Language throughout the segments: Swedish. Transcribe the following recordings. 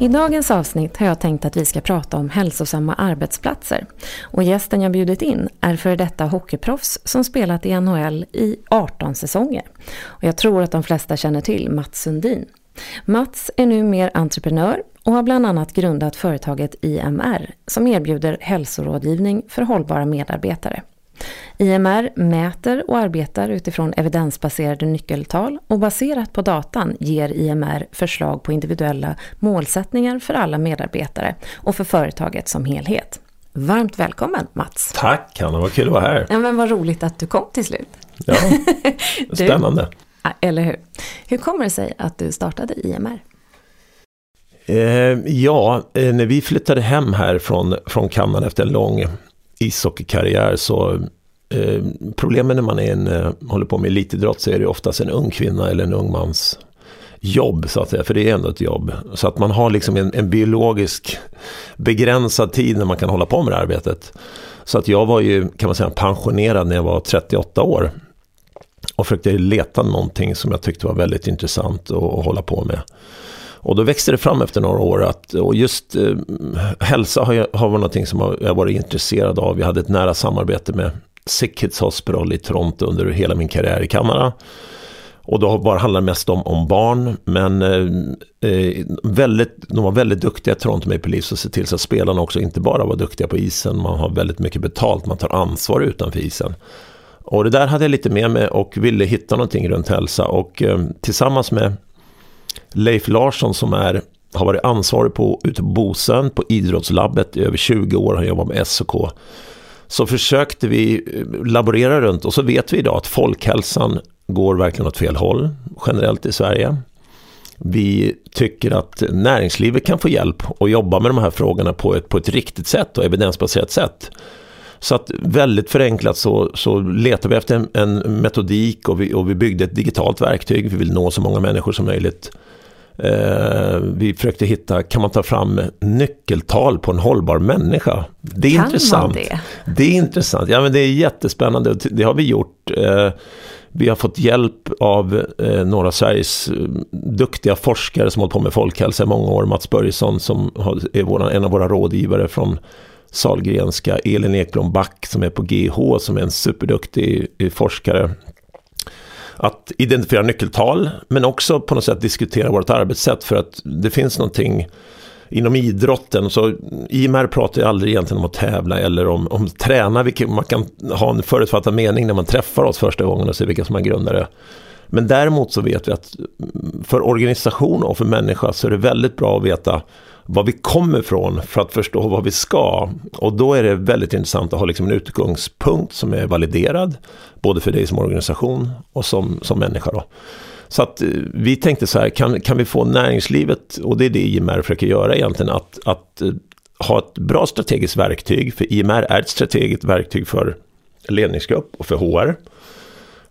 I dagens avsnitt har jag tänkt att vi ska prata om hälsosamma arbetsplatser. Och gästen jag bjudit in är före detta hockeyproffs som spelat i NHL i 18 säsonger. Och jag tror att de flesta känner till Mats Sundin. Mats är nu mer entreprenör och har bland annat grundat företaget IMR som erbjuder hälsorådgivning för hållbara medarbetare. IMR mäter och arbetar utifrån evidensbaserade nyckeltal och baserat på datan ger IMR förslag på individuella målsättningar för alla medarbetare och för företaget som helhet. Varmt välkommen Mats! Tack Hanna, vad kul att vara här! Ja, men vad roligt att du kom till slut! Ja, spännande! du, eller hur? Hur kommer det sig att du startade IMR? Eh, ja, eh, när vi flyttade hem här från, från Kanada efter en lång ishockeykarriär så eh, problemen när man är en, eh, håller på med elitidrott så är det oftast en ung kvinna eller en ung mans jobb så att säga, för det är ändå ett jobb. Så att man har liksom en, en biologisk begränsad tid när man kan hålla på med det arbetet. Så att jag var ju, kan man säga, pensionerad när jag var 38 år. Och försökte leta någonting som jag tyckte var väldigt intressant att, att hålla på med. Och då växte det fram efter några år att, och just eh, hälsa har, jag, har varit någonting som jag varit intresserad av. Jag hade ett nära samarbete med Sick Kids Hospital i Toronto under hela min karriär i Kanada. Och då bara handlar det mest om, om barn, men eh, eh väldigt, de var väldigt duktiga i Toronto Maple Leafs och se till så att spelarna också inte bara var duktiga på isen, man har väldigt mycket betalt, man tar ansvar utanför isen. Och det där hade jag lite med mig och ville hitta någonting runt hälsa och eh, tillsammans med Leif Larsson som är, har varit ansvarig på, ute på Bosön på idrottslabbet i över 20 år. Han jobbar med SOK. Så försökte vi eh, laborera runt och så vet vi idag att folkhälsan går verkligen åt fel håll generellt i Sverige. Vi tycker att näringslivet kan få hjälp att jobba med de här frågorna på ett, på ett riktigt sätt och evidensbaserat sätt. Så att väldigt förenklat så, så letar vi efter en, en metodik och vi, och vi byggde ett digitalt verktyg. Vi vill nå så många människor som möjligt. Eh, vi försökte hitta, kan man ta fram nyckeltal på en hållbar människa? Det är kan intressant. Man det? det är intressant, ja men det är jättespännande. Det har vi gjort. Eh, vi har fått hjälp av eh, några Sveriges eh, duktiga forskare som hållit på med folkhälsa i många år. Mats Börjesson som är våra, en av våra rådgivare från Salgrenska, Elin Ekblom Back som är på GH som är en superduktig forskare. Att identifiera nyckeltal men också på något sätt diskutera vårt arbetssätt för att det finns någonting inom idrotten så IMR pratar ju aldrig egentligen om att tävla eller om, om träna, vilket man kan ha en förutfattad mening när man träffar oss första gången och ser vilka som är grundare. Men däremot så vet vi att för organisation och för människa så är det väldigt bra att veta var vi kommer ifrån för att förstå vad vi ska. Och då är det väldigt intressant att ha liksom en utgångspunkt som är validerad, både för dig som organisation och som, som människa. Då. Så att eh, vi tänkte så här, kan, kan vi få näringslivet, och det är det IMR försöker göra egentligen, att, att eh, ha ett bra strategiskt verktyg, för IMR är ett strategiskt verktyg för ledningsgrupp och för HR,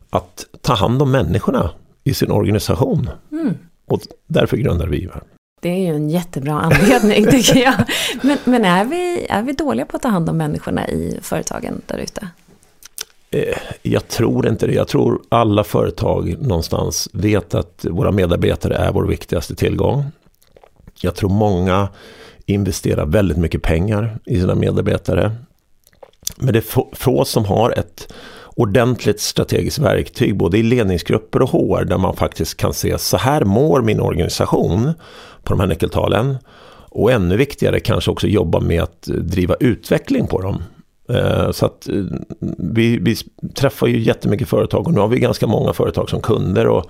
att ta hand om människorna i sin organisation. Mm. Och därför grundade vi IMR. Det är ju en jättebra anledning tycker jag. Men, men, är, vi, är vi dåliga på att ta hand om människorna i företagen där ute? Eh, jag tror inte det. Jag tror alla företag någonstans vet att våra medarbetare är vår viktigaste tillgång. Jag tror många investerar väldigt mycket pengar i sina medarbetare. Men det är få som har ett ordentligt strategiskt verktyg både i ledningsgrupper och HR där man faktiskt kan se så här mår min organisation på de här nyckeltalen. Och ännu viktigare kanske också jobba med att driva utveckling på dem. Eh, så att eh, vi, vi träffar ju jättemycket företag och nu har vi ganska många företag som kunder. och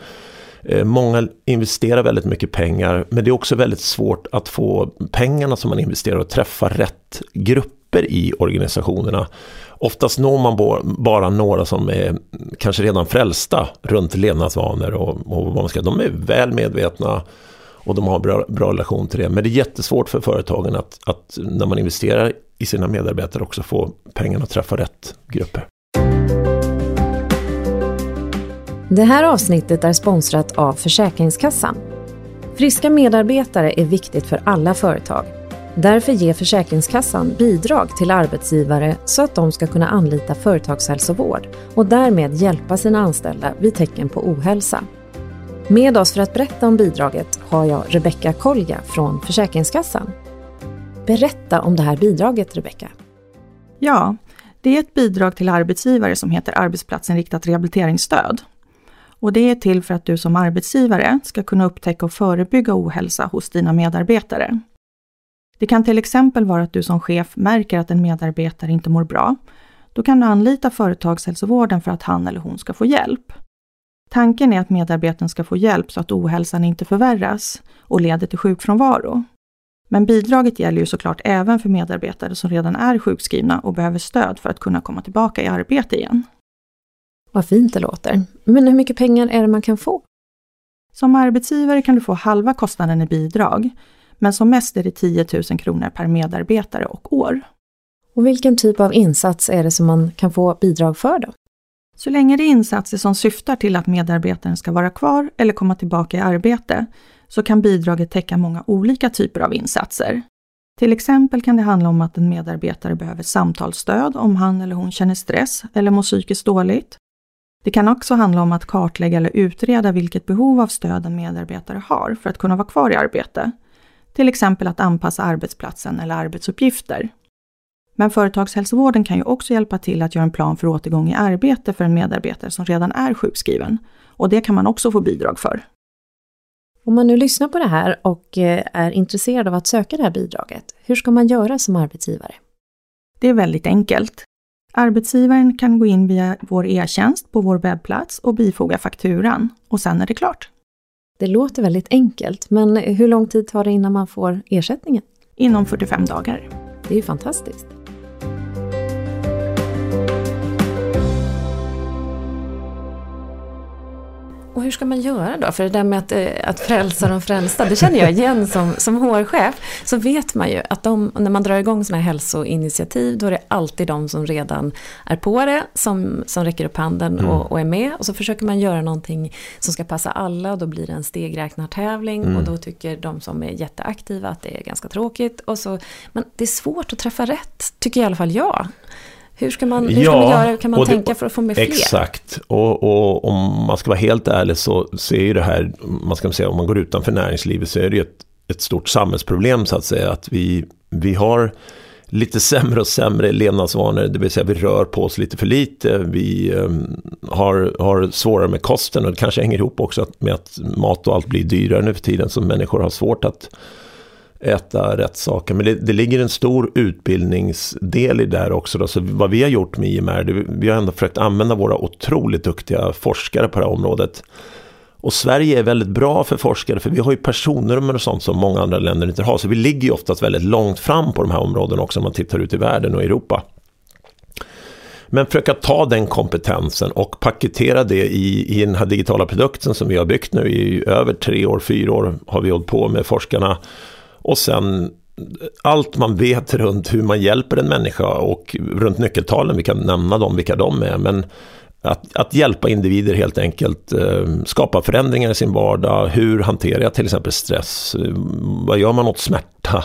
eh, Många investerar väldigt mycket pengar men det är också väldigt svårt att få pengarna som man investerar och träffa rätt grupper i organisationerna. Oftast når man bara några som är kanske redan frälsta runt levnadsvanor och, och vad man ska. De är väl medvetna och de har bra, bra relation till det. Men det är jättesvårt för företagen att, att när man investerar i sina medarbetare också få pengarna att träffa rätt grupper. Det här avsnittet är sponsrat av Försäkringskassan. Friska medarbetare är viktigt för alla företag. Därför ger Försäkringskassan bidrag till arbetsgivare så att de ska kunna anlita företagshälsovård och därmed hjälpa sina anställda vid tecken på ohälsa. Med oss för att berätta om bidraget har jag Rebecka Kolja från Försäkringskassan. Berätta om det här bidraget, Rebecka. Ja, det är ett bidrag till arbetsgivare som heter arbetsplatsinriktat rehabiliteringsstöd. Och det är till för att du som arbetsgivare ska kunna upptäcka och förebygga ohälsa hos dina medarbetare. Det kan till exempel vara att du som chef märker att en medarbetare inte mår bra. Då kan du anlita företagshälsovården för att han eller hon ska få hjälp. Tanken är att medarbetaren ska få hjälp så att ohälsan inte förvärras och leder till sjukfrånvaro. Men bidraget gäller ju såklart även för medarbetare som redan är sjukskrivna och behöver stöd för att kunna komma tillbaka i arbete igen. Vad fint det låter. Men hur mycket pengar är det man kan få? Som arbetsgivare kan du få halva kostnaden i bidrag, men som mest är det 10 000 kronor per medarbetare och år. Och vilken typ av insats är det som man kan få bidrag för då? Så länge det är insatser som syftar till att medarbetaren ska vara kvar eller komma tillbaka i arbete, så kan bidraget täcka många olika typer av insatser. Till exempel kan det handla om att en medarbetare behöver samtalsstöd om han eller hon känner stress eller mår psykiskt dåligt. Det kan också handla om att kartlägga eller utreda vilket behov av stöd en medarbetare har för att kunna vara kvar i arbete. Till exempel att anpassa arbetsplatsen eller arbetsuppgifter. Men företagshälsovården kan ju också hjälpa till att göra en plan för återgång i arbete för en medarbetare som redan är sjukskriven. Och det kan man också få bidrag för. Om man nu lyssnar på det här och eh, är intresserad av att söka det här bidraget, hur ska man göra som arbetsgivare? Det är väldigt enkelt. Arbetsgivaren kan gå in via vår e-tjänst på vår webbplats och bifoga fakturan och sen är det klart. Det låter väldigt enkelt, men hur lång tid tar det innan man får ersättningen? Inom 45 dagar. Det är ju fantastiskt. Och hur ska man göra då? För det där med att, eh, att frälsa de frälsta, det känner jag igen som, som HR-chef. Så vet man ju att de, när man drar igång sådana här hälsoinitiativ, då är det alltid de som redan är på det, som, som räcker upp handen mm. och, och, är med. Och så försöker man göra någonting som ska passa alla och då blir det en stegräknartävling. Mm. Och då tycker de som är jätteaktiva att det är ganska tråkigt. Och så, men det är svårt att träffa rätt, tycker i alla fall jag. Hur ska man, hur ska man göra, hur kan man tänka för att få med fler? Exakt, och, och, om man ska vara helt ärlig så, så är ju det här, man ska säga om man går utanför näringslivet så är det ju ett, ett stort samhällsproblem så att säga. Att vi, vi har lite sämre och sämre levnadsvanor, det vill säga vi rör på oss lite för lite, vi um, har, har svårare med kosten och det kanske hänger ihop också med att mat och allt blir dyrare nu för tiden så människor har svårt att äta rätt saker. Men det, det, ligger en stor utbildningsdel i det här också. Då. Så vad vi har gjort med IMR, det, vi har ändå försökt använda våra otroligt duktiga forskare på det här området. Och Sverige är väldigt bra för forskare för vi har ju personnummer och sånt som många andra länder inte har. Så vi ligger ju oftast väldigt långt fram på de här områdena också om man tittar ut i världen och Europa. Men försöka ta den kompetensen och paketera det i, i den här digitala produkten som vi har byggt nu i över tre år, fyra år har vi hållit på med forskarna och sen allt man vet runt hur man hjälper en människa och runt nyckeltalen, vi kan nämna dem, vilka de är. Men att, att hjälpa individer helt enkelt, eh, skapa förändringar i sin vardag. Hur hanterar jag till exempel stress? Vad gör man åt smärta?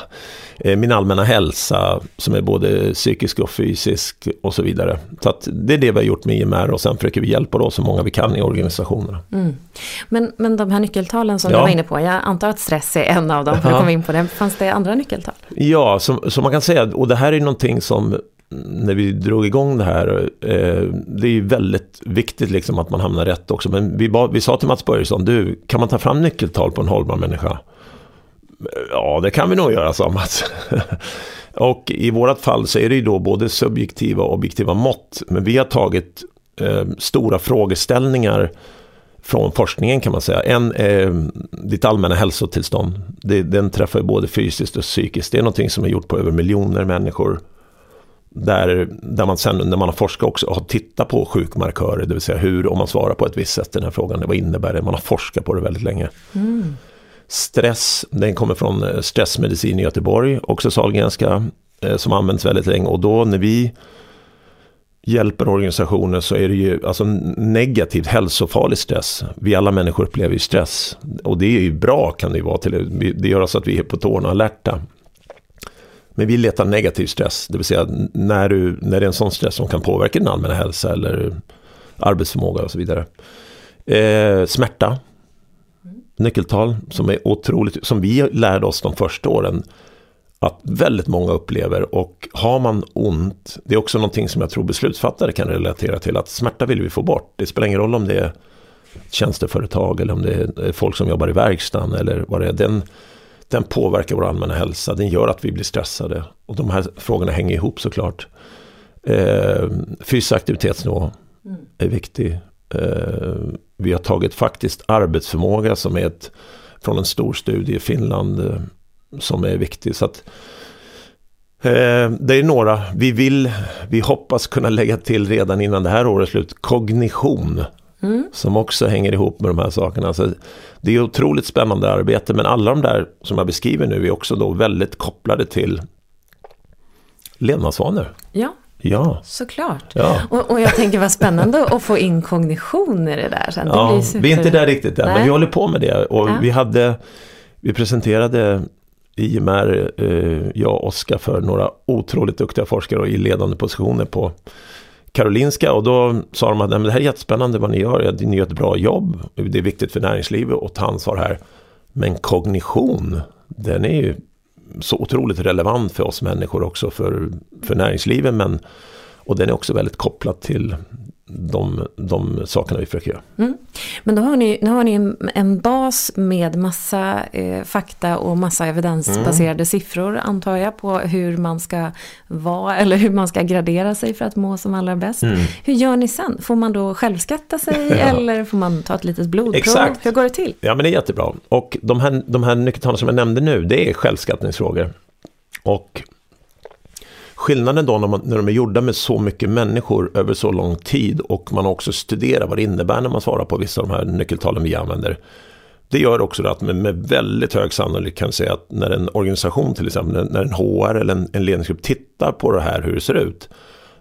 Eh, min allmänna hälsa som är både psykisk och fysisk och så vidare. Så det är det vi har gjort med IMR och sen försöker vi hjälpa då så många vi kan i organisationerna. Mm. Men, men de här nyckeltalen som ja. du var inne på, jag antar att stress är en av dem för att komma in på det. Fanns det andra nyckeltal? Ja, som, som man kan säga, och det här är någonting som när vi drog igång det här, eh, det är ju väldigt viktigt liksom att man hamnar rätt också. Men vi, ba, vi sa till Mats Börjesson, du, kan man ta fram nyckeltal på en hållbar människa? Ja, det kan vi nog göra, sa Mats. och i vårat fall så är det ju då både subjektiva och objektiva mått. Men vi har tagit eh, stora frågeställningar från forskningen kan man säga. En är eh, ditt allmänna hälsotillstånd. Det, den träffar både fysiskt och psykiskt. Det är någonting som är gjort på över miljoner människor. Där, där man sen när man har forskat också har tittat på sjukmarkörer, det vill säga hur, om man svarar på ett visst sätt den här frågan, vad innebär det? Man har forskat på det väldigt länge. Mm. Stress, den kommer från eh, stressmedicin i Göteborg, också Sahlgrenska, eh, som används väldigt länge. Och då när vi hjälper organisationer så är det ju alltså negativt hälsofarlig stress. Vi alla människor upplever ju stress. Och det är ju bra kan det ju vara. Till, det gör så att vi är på tårna alerta. Men vi letar negativ stress, det vill säga när, du, när det är en sån stress som kan påverka din allmänna hälsa eller arbetsförmåga och så vidare. Eh, smärta, nyckeltal som är otroligt, som vi lärde oss de första åren att väldigt många upplever och har man ont, det är också någonting som jag tror beslutsfattare kan relatera till, att smärta vill vi få bort. Det spelar ingen roll om det är tjänsteföretag eller om det är folk som jobbar i verkstaden eller vad det är. Den, den påverkar vår allmänna hälsa, den gör att vi blir stressade. Och de här frågorna hänger ihop såklart. Eh, fysisk aktivitetsnivå mm. är viktig. Eh, vi har tagit faktiskt arbetsförmåga som är ett, från en stor studie i Finland eh, som är viktig. Så att, eh, det är några, vi vill, vi hoppas kunna lägga till redan innan det här året slut, kognition. Mm. Som också hänger ihop med de här sakerna. Så det är otroligt spännande arbete men alla de där som jag beskriver nu är också då väldigt kopplade till levnadsvanor. Ja. Ja, såklart. Ja. Och, och jag tänker vad spännande att få in kognition i det där sen. Det ja, super... Vi är inte där riktigt än, Nej. men vi håller på med det. Och ja. vi, hade, vi presenterade IMR, eh, jag och Oskar, för några otroligt duktiga forskare i ledande positioner på Karolinska och då sa de att det här är jättespännande vad ni gör, ni gör ett bra jobb, det är viktigt för näringslivet att ta ansvar här. Men kognition, den är ju så otroligt relevant för oss människor också för, för näringslivet men och den är också väldigt kopplad till de, de sakerna vi försöker göra. Mm. Men då har ni, nu har ni en bas med massa eh, fakta och massa evidensbaserade mm. siffror antar jag på hur man ska vara eller hur man ska gradera sig för att må som allra bäst. Mm. Hur gör ni sen? Får man då självskatta sig ja. eller får man ta ett litet blodprov? Exakt. Hur går det till? Ja men det är jättebra. Och de här, de här nyckeltalen som jag nämnde nu det är självskattningsfrågor. Och Skillnaden då när, man, när de är gjorda med så mycket människor över så lång tid och man också studerar vad det innebär när man svarar på vissa av de här nyckeltalen vi använder. Det gör också att med, med väldigt hög sannolikhet kan säga att när en organisation till exempel, när en HR eller en, en ledningsgrupp tittar på det här hur det ser ut.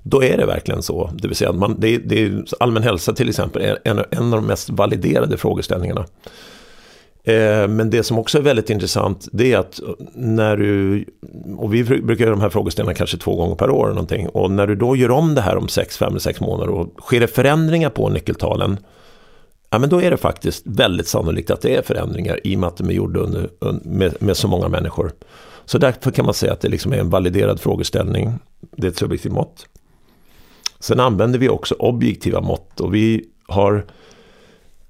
Då är det verkligen så. Det vill säga att man, det, det, allmän hälsa till exempel är en, en av de mest validerade frågeställningarna. Eh, men det som också är väldigt intressant det är att när du, och vi brukar göra de här frågeställningarna kanske två gånger per år någonting. Och när du då gör om det här om sex, fem eller sex månader och sker det förändringar på nyckeltalen. Ja men då är det faktiskt väldigt sannolikt att det är förändringar i och med att de är gjorda under, med, med så många människor. Så därför kan man säga att det liksom är en validerad frågeställning. Det är ett subjektivt mått. Sen använder vi också objektiva mått och vi har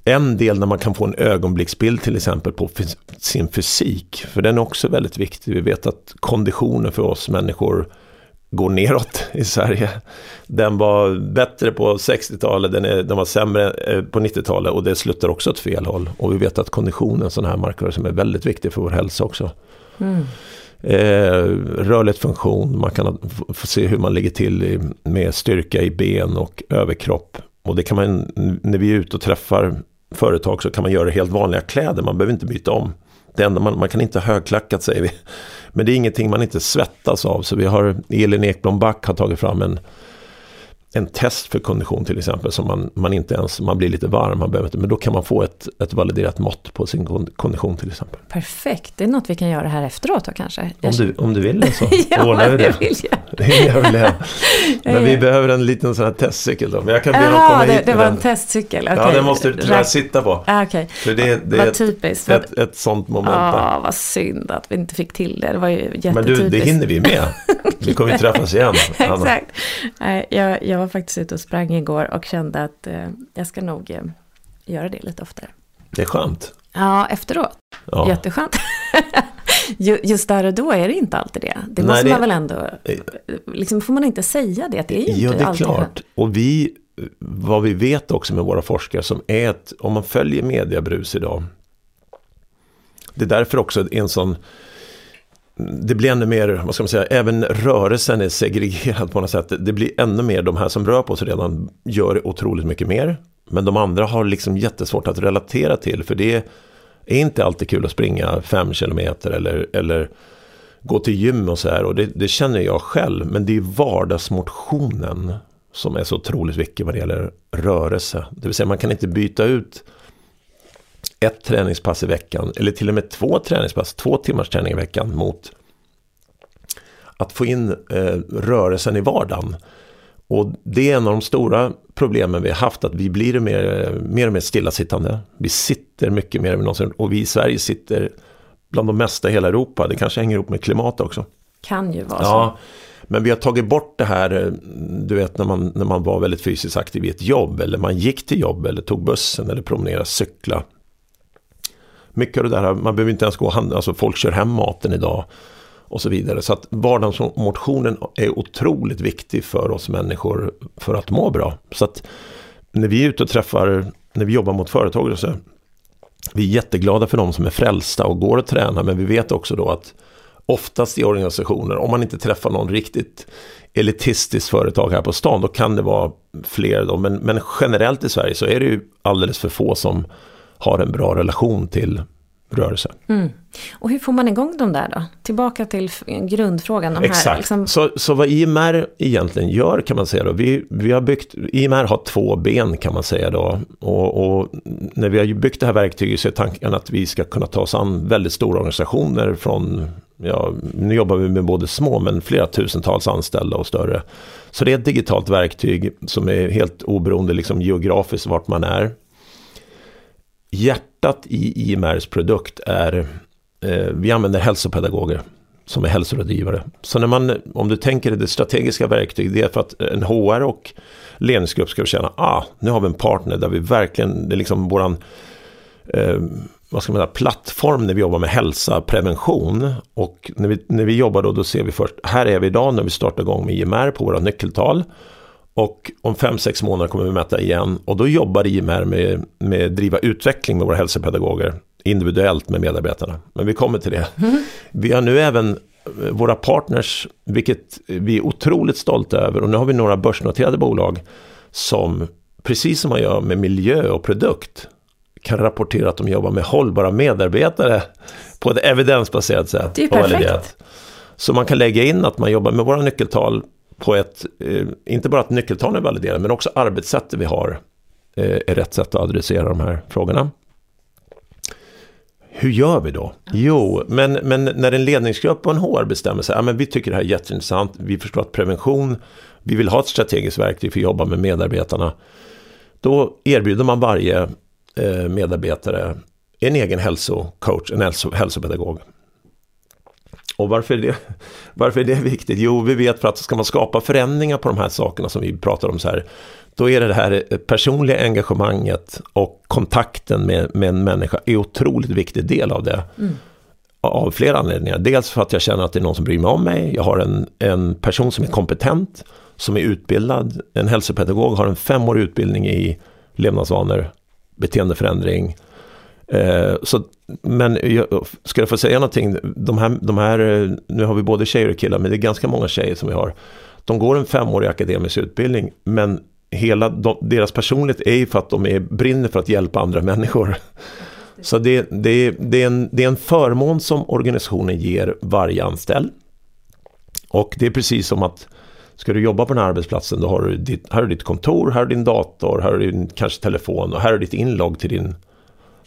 en del när man kan få en ögonblicksbild till exempel på sin fysik. För den är också väldigt viktig. Vi vet att konditionen för oss människor går neråt i Sverige. Den var bättre på 60-talet, den, den var sämre eh, på 90-talet och det slutar också åt fel håll. Och vi vet att konditionen sån här markör som är väldigt viktig för vår hälsa också. Mm. Eh, rörlig funktion, man kan få se hur man ligger till i, med styrka i ben och överkropp. Och det kan man, när vi är ute och träffar företag så kan man göra helt vanliga kläder, man behöver inte byta om. Det enda man, man kan inte ha högklackat säger vi. Men det är ingenting man inte svettas av. Så vi har, Elin Ekblom Back har tagit fram en en test för kondition till exempel som man, man inte ens, man blir lite varm, man behöver inte, men då kan man få ett, ett validerat mått på sin kondition till exempel. Perfekt, det är något vi kan göra här efteråt då kanske? Om du, om du vill det så ja, ordnar vi det. vill jag. det vill jag. Men vi behöver en liten sån här testcykel då. Men jag kan be dem komma det, hit det var den. en testcykel? Okay. Ja, den måste du tyvärr sitta på. Ah, okay. För det, det vad är typiskt. Ett, ett, sånt moment. Ja, vad synd att vi inte fick till det. Det var ju jättetypiskt. Men du, det hinner vi med. Vi kommer ju träffas igen. Exakt. Jag, jag var faktiskt ute och sprang igår och kände att eh, jag ska nog eh, göra det lite oftare. Det är skönt. Ja, efteråt. Ja. Jätteskönt. Just där och då är det inte alltid det. Det måste Nej, det... man väl ändå, liksom får man inte säga det? Det är ju ja, inte det är klart. Och vi, vad vi vet också med våra forskare som är att om man följer mediebrus idag. Det är därför också en sån det blir ännu mer, vad ska man säga, även rörelsen är segregerad på något sätt. Det blir ännu mer, de här som rör på sig redan gör otroligt mycket mer. Men de andra har liksom jättesvårt att relatera till, för det är inte alltid kul att springa fem kilometer eller, eller gå till gym och så här. Och det, det känner jag själv, men det är vardagsmotionen som är så otroligt viktig vad det gäller rörelse. Det vill säga man kan inte byta ut ett träningspass i veckan eller till och med två träningspass, två timmars träning i veckan mot att få in eh, rörelsen i vardagen. Och det är en av de stora problemen vi har haft, att vi blir mer, mer och mer stillasittande. Vi sitter mycket mer än någonsin och vi i Sverige sitter bland de mesta i hela Europa. Det kanske hänger ihop med klimat också. Kan ju vara ja, så. Men vi har tagit bort det här, eh, du vet när man, när man var väldigt fysiskt aktiv i ett jobb eller man gick till jobb eller tog bussen eller promenerade, cykla. Mycket av det där, man behöver inte ens gå och handla, alltså folk kör hem maten idag och så vidare. Så att vardagsmotionen är otroligt viktig för oss människor för att må bra. Så att när vi är ute och träffar, när vi jobbar mot företag så vi är jätteglada för de som är frälsta och går och tränar men vi vet också då att oftast i organisationer, om man inte träffar någon riktigt elitistiskt företag här på stan, då kan det vara fler då. Men, men generellt i Sverige så är det ju alldeles för få som har en bra relation till rörelse. Mm. Och hur får man igång de där då? Tillbaka till grundfrågan. De Exakt. Här, liksom... så, så vad IMR egentligen gör kan man säga då. Vi, vi har byggt, IMR har två ben kan man säga då. Och, och, när vi har byggt det här verktyget så är tanken att vi ska kunna ta oss an väldigt stora organisationer från, ja, nu jobbar vi med både små men flera tusentals anställda och större. Så det är ett digitalt verktyg som är helt oberoende liksom geografiskt vart man är hjärtat i IMRs produkt är, eh, vi använder hälsopedagoger som är hälsorådgivare. Så när man, om du tänker det strategiska verktyget, det är för att en HR och ledningsgrupp ska känna, ah, nu har vi en partner där vi verkligen, det är liksom våran, eh, vad ska man säga, plattform när vi jobbar med hälsa, prevention. Och när vi, när vi jobbar då, då ser vi först, här är vi idag när vi startar igång med IMR på våra nyckeltal. Och om fem sex månader kommer vi mäta igen. Och då jobbar IMR med, med driva utveckling med våra hälsopedagoger. Individuellt med medarbetarna. Men vi kommer till det. Mm. Vi har nu även eh, våra partners, vilket vi är otroligt stolta över. Och nu har vi några börsnoterade bolag som, precis som man gör med miljö och produkt, kan rapportera att de jobbar med hållbara medarbetare på ett evidensbaserat sätt. Det är perfekt. Så man kan lägga in att man jobbar med våra nyckeltal på ett, eh, inte bara att nyckeltalen är validerade, men också arbetssättet vi har eh, är rätt sätt att adressera de här frågorna. Hur gör vi då? Jo, men, men när en ledningsgrupp och en HR bestämmer sig, ja, men vi tycker det här är jätteintressant, vi förstår att prevention, vi vill ha ett strategiskt verktyg för att jobba med medarbetarna. Då erbjuder man varje eh, medarbetare en egen hälsocoach, en hälsopedagog. Och varför är, det, varför är det viktigt? Jo, vi vet för att ska man skapa förändringar på de här sakerna som vi pratar om så här, då är det det här personliga engagemanget och kontakten med, med en människa är otroligt viktig del av det. Mm. Av flera anledningar. Dels för att jag känner att det är någon som bryr mig om mig. Jag har en, en person som är kompetent, som är utbildad. En hälsopedagog har en femårig utbildning i levnadsvanor, beteendeförändring, Eh, så, men jag, ska jag få säga någonting, de här, de här, eh, nu har vi både tjejer och killar, men det är ganska många tjejer som vi har. De går en femårig akademisk utbildning, men hela de, deras personlighet är ju för att de är, brinner för att hjälpa andra människor. Så det, det, det, är en, det är en förmån som organisationen ger varje anställd. Och det är precis som att ska du jobba på den här arbetsplatsen, då har du ditt, här du ditt kontor, här du din dator, här har du din kanske telefon och här du ditt inlogg till din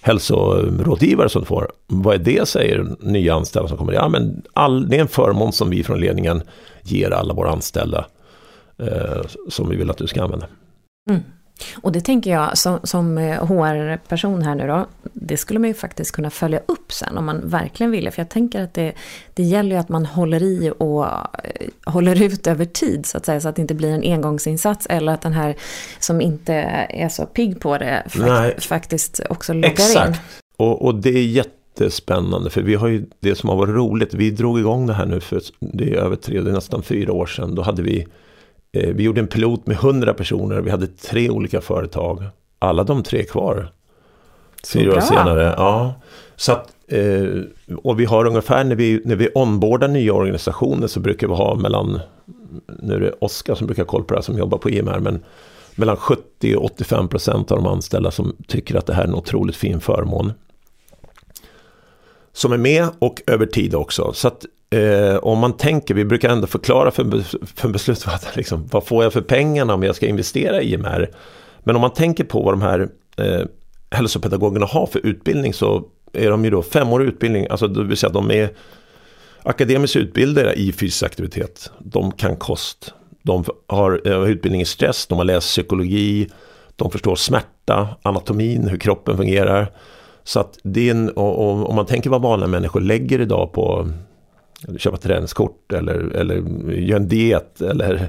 hälsorådgivare som du får. Vad är det, säger nya anställda som kommer. Ja, men all, det är en förmån som vi från ledningen ger alla våra anställda eh, som vi vill att du ska använda. Mm. Och det tänker jag som, som HR-person eh, här nu då, det skulle man ju faktiskt kunna följa upp sen om man verkligen ville. För jag tänker att det, det gäller ju att man håller i och eh, håller ut över tid så att säga. Så att det inte blir en engångsinsats eller att den här som inte är så pigg på det fakt faktiskt också loggar Exakt. in. Och, och det är jättespännande för vi har ju det som har varit roligt. Vi drog igång det här nu för det är över tre, det är nästan fyra år sedan. Då hade vi vi gjorde en pilot med 100 personer. Vi hade tre olika företag. Alla de tre kvar. Fyra år senare. Ja. Så att, eh, och vi har ungefär när vi, när vi onboardar nya organisationer så brukar vi ha mellan, nu är det Oskar som brukar kolla på det här som jobbar på IMR, men mellan 70 och 85 procent av de anställda som tycker att det här är en otroligt fin förmån. Som är med och över tid också. Så att eh, om man tänker, vi brukar ändå förklara för, för beslutsfattare, liksom, vad får jag för pengarna om jag ska investera i IMR? Men om man tänker på vad de här eh, hälsopedagogerna har för utbildning så är de ju då femårig utbildning, alltså det vill säga de är akademiskt utbildade i fysisk aktivitet. De kan kost, de har eh, utbildning i stress, de har läst psykologi, de förstår smärta, anatomin, hur kroppen fungerar. Så att det är en, och, och, om man tänker vad vanliga människor lägger idag på köpa träningskort eller, eller göra en diet eller,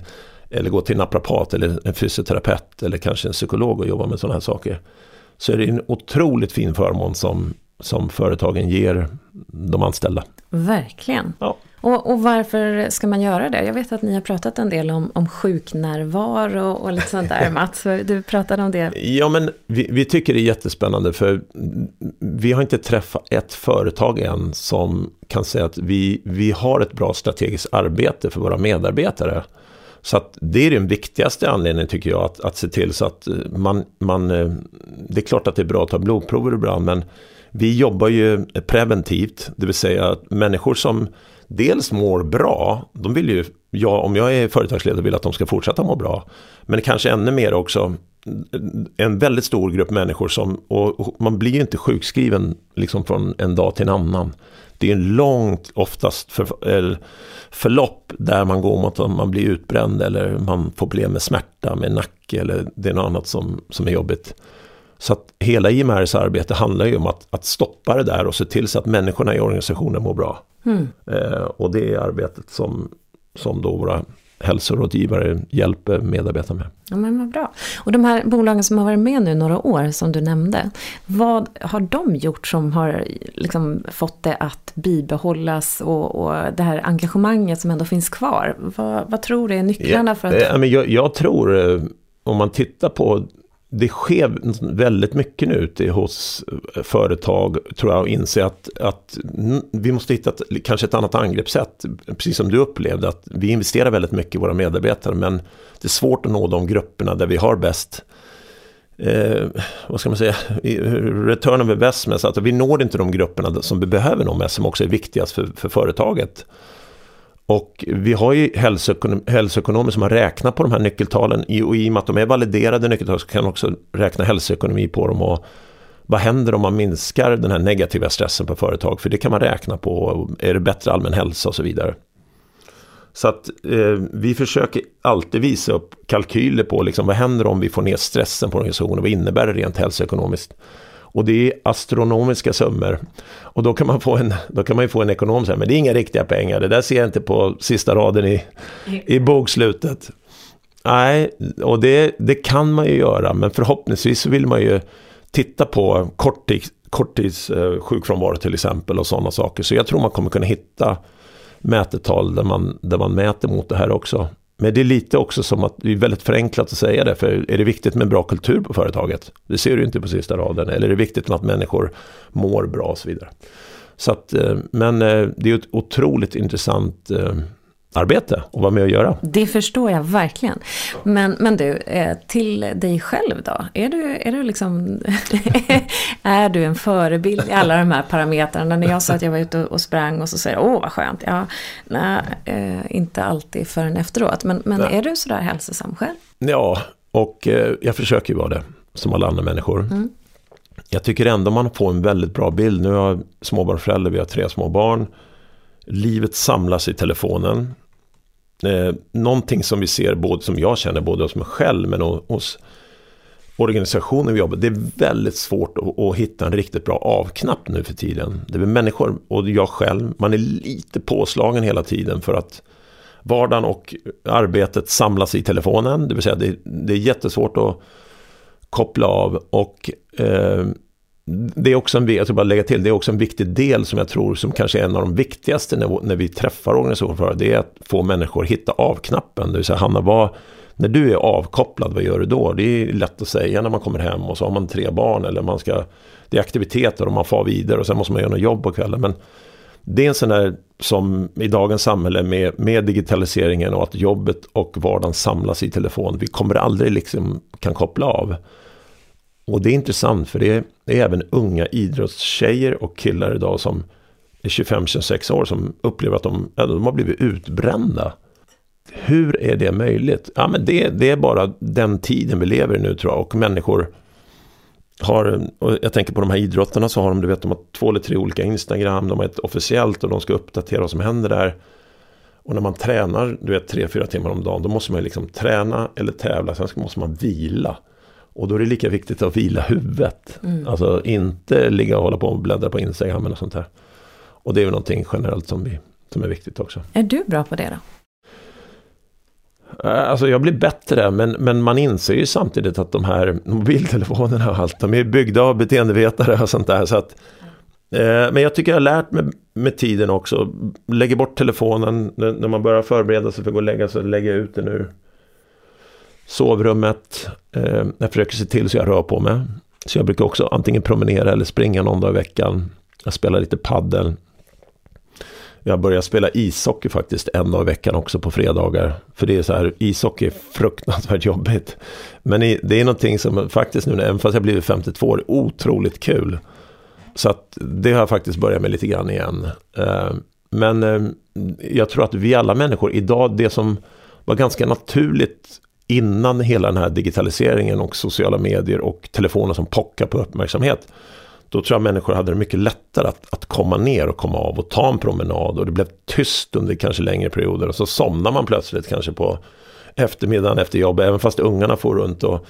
eller gå till en naprapat eller en fysioterapeut eller kanske en psykolog och jobba med sådana här saker. Så är det en otroligt fin förmån som, som företagen ger de anställda. Verkligen. Ja. Och, och, varför ska man göra det? Jag vet att ni har pratat en del om, om sjuknärvaro och lite sånt där Mats. Du pratade om det. Ja men vi, vi, tycker det är jättespännande för vi har inte träffat ett företag än som kan säga att vi, vi har ett bra strategiskt arbete för våra medarbetare. Så att det är den viktigaste anledningen tycker jag att, att se till så att man, man det är klart att det är bra att ta blodprover ibland men vi jobbar ju preventivt, det vill säga att människor som dels mår bra, de vill ju, ja, om jag är företagsledare vill att de ska fortsätta må bra. Men kanske ännu mer också en väldigt stor grupp människor som, och man blir ju inte sjukskriven liksom från en dag till en annan. Det är en långt, oftast för, förlopp där man går mot att man blir utbränd eller man får problem med smärta, med nacke eller det är något annat som, som är jobbigt. Så att hela IMRs arbete handlar ju om att, att stoppa det där och se till så att människorna i organisationen mår bra. Mm. Eh, och det är arbetet som, som då våra hälsorådgivare hjälper medarbetare med. Ja, men vad bra. Och de här bolagen som har varit med nu några år som du nämnde. Vad har de gjort som har liksom fått det att bibehållas och, och det här engagemanget som ändå finns kvar? Vad, vad tror du är nycklarna ja, för att... Eh, jag, jag tror, eh, om man tittar på det sker väldigt mycket nu ute hos eh, företag, tror jag, och inse att, att vi måste hitta ett, kanske ett annat angreppssätt. Precis som du upplevde, att vi investerar väldigt mycket i våra medarbetare, men det är svårt att nå de grupperna där vi har bäst eh, vad ska man säga, return of investment, att vi når inte de grupperna som vi behöver nå mest, som också är viktigast för, för företaget. Och vi har ju hälsoekonom hälsoekonomer som har räknat på de här nyckeltalen. och i och med att de är validerade nyckeltal så kan man också räkna hälsoekonomi på dem. Och vad händer om man minskar den här negativa stressen på företag? För det kan man räkna på. Är det bättre allmän hälsa och så vidare. Så att eh, vi försöker alltid visa upp kalkyler på liksom, vad händer om vi får ner stressen på organisationen. Vad innebär det rent hälsoekonomiskt? Och det är astronomiska summor. Och då kan man få en, då kan man få en ekonom säga, men det är inga riktiga pengar, det där ser jag inte på sista raden i, i bokslutet. Nej, och det, det kan man ju göra, men förhoppningsvis så vill man ju titta på korttids, korttids eh, sjukfrånvaro till exempel och sådana saker. Så jag tror man kommer kunna hitta mätetal där man, där man mäter mot det här också. Men det är lite också som att det är väldigt förenklat att säga det. För är det viktigt med en bra kultur på företaget? Det ser du inte på sista raden. Eller är det viktigt med att människor mår bra och så vidare. Så att, eh, men eh, det är ett otroligt intressant eh, arbete att vara med och göra. Det förstår jag verkligen. Men, men du, eh, till dig själv då? Är du, är du liksom är du en förebild i alla de här parametrarna? När jag sa att jag var ute och sprang och så säger åh vad skönt. Ja, nej, eh, inte alltid förrän efteråt. Men, men är du sådär hälsosam själv? Ja, och eh, jag försöker ju vara det. Som alla andra människor. Mm. Jag tycker ändå man får en väldigt bra bild. Nu är jag småbarnsförälder, vi har tre små barn. Livet samlas i telefonen eh, någonting som vi ser, både som jag känner, både hos mig själv men hos organisationen vi jobbar Det är väldigt svårt att, att, hitta en riktigt bra avknapp nu för tiden. Det är människor, och jag själv, man är lite påslagen hela tiden för att vardagen och arbetet samlas i telefonen. Det vill säga det, det är jättesvårt att koppla av och eh, det är också en, jag bara lägga till, det är också en viktig del som jag tror som kanske är en av de viktigaste när, när vi träffar organisationer. Det är att få människor att hitta av-knappen. Det vill säga, Hanna, vad, när du är avkopplad, vad gör du då? Det är lätt att säga när man kommer hem och så har man tre barn eller man ska, det är aktiviteter och man far vidare och sen måste man göra något jobb på kvällen. Men det är en sån där som i dagens samhälle med, med digitaliseringen och att jobbet och vardagen samlas i telefon. Vi kommer aldrig liksom kan koppla av. Och det är intressant för det är, det är även unga idrottstjejer och killar idag som är 25-26 år som upplever att de, de har blivit utbrända. Hur är det möjligt? Ja, men det, det är bara den tiden vi lever i nu tror jag. Och människor har, och jag tänker på de här idrottarna så har de, du vet, de har två eller tre olika Instagram, de har ett officiellt och de ska uppdatera vad som händer där. Och när man tränar, du vet, tre, fyra timmar om dagen, då måste man liksom träna eller tävla, sen måste man vila. Och då är det lika viktigt att vila huvudet. Mm. Alltså inte ligga och hålla på och bläddra på Instagram eller sånt här. Och det är ju någonting generellt som, vi, som är viktigt också. Är du bra på det då? Eh, alltså jag blir bättre, men, men man inser ju samtidigt att de här mobiltelefonerna och allt, de är byggda av beteendevetare och sånt där. Så att, eh, men jag tycker jag har lärt mig med tiden också, lägger bort telefonen när man börjar förbereda sig för att gå och lägga sig, lägger ut den ur sovrummet. Eh, jag försöker se till så jag rör på mig. Så jag brukar också antingen promenera eller springa någon dag i veckan. Jag spelar lite paddel. Jag börjar spela ishockey faktiskt en dag i veckan också på fredagar. För det är så här, ishockey är fruktansvärt jobbigt. Men det är någonting som faktiskt nu, även fast jag blivit 52 år, är otroligt kul. Så att det har jag faktiskt börjat med lite grann igen. Eh, men eh, jag tror att vi alla människor idag, det som var ganska naturligt innan hela den här digitaliseringen och sociala medier och telefoner som pockar på uppmärksamhet då tror jag människor hade det mycket lättare att, att komma ner och komma av och ta en promenad. Och det blev tyst under kanske längre perioder. Och så somnar man plötsligt kanske på eftermiddagen efter jobbet. Även fast ungarna får runt och,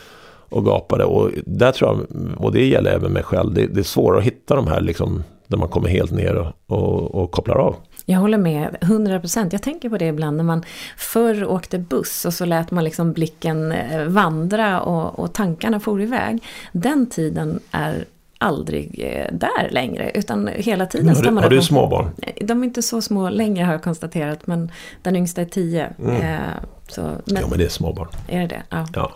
och gapade. Och där tror jag, och det gäller även mig själv. Det, det är svårare att hitta de här liksom, där man kommer helt ner och, och, och kopplar av. Jag håller med 100%. Jag tänker på det ibland när man förr åkte buss och så lät man liksom blicken eh, vandra och, och tankarna for iväg. Den tiden är aldrig eh, där längre. Utan hela tiden har du, Har du småbarn? De är inte så små längre har jag konstaterat. Men den yngsta är tio. Mm. Eh, så, men, ja men det är småbarn. Är det det? Ja. ja.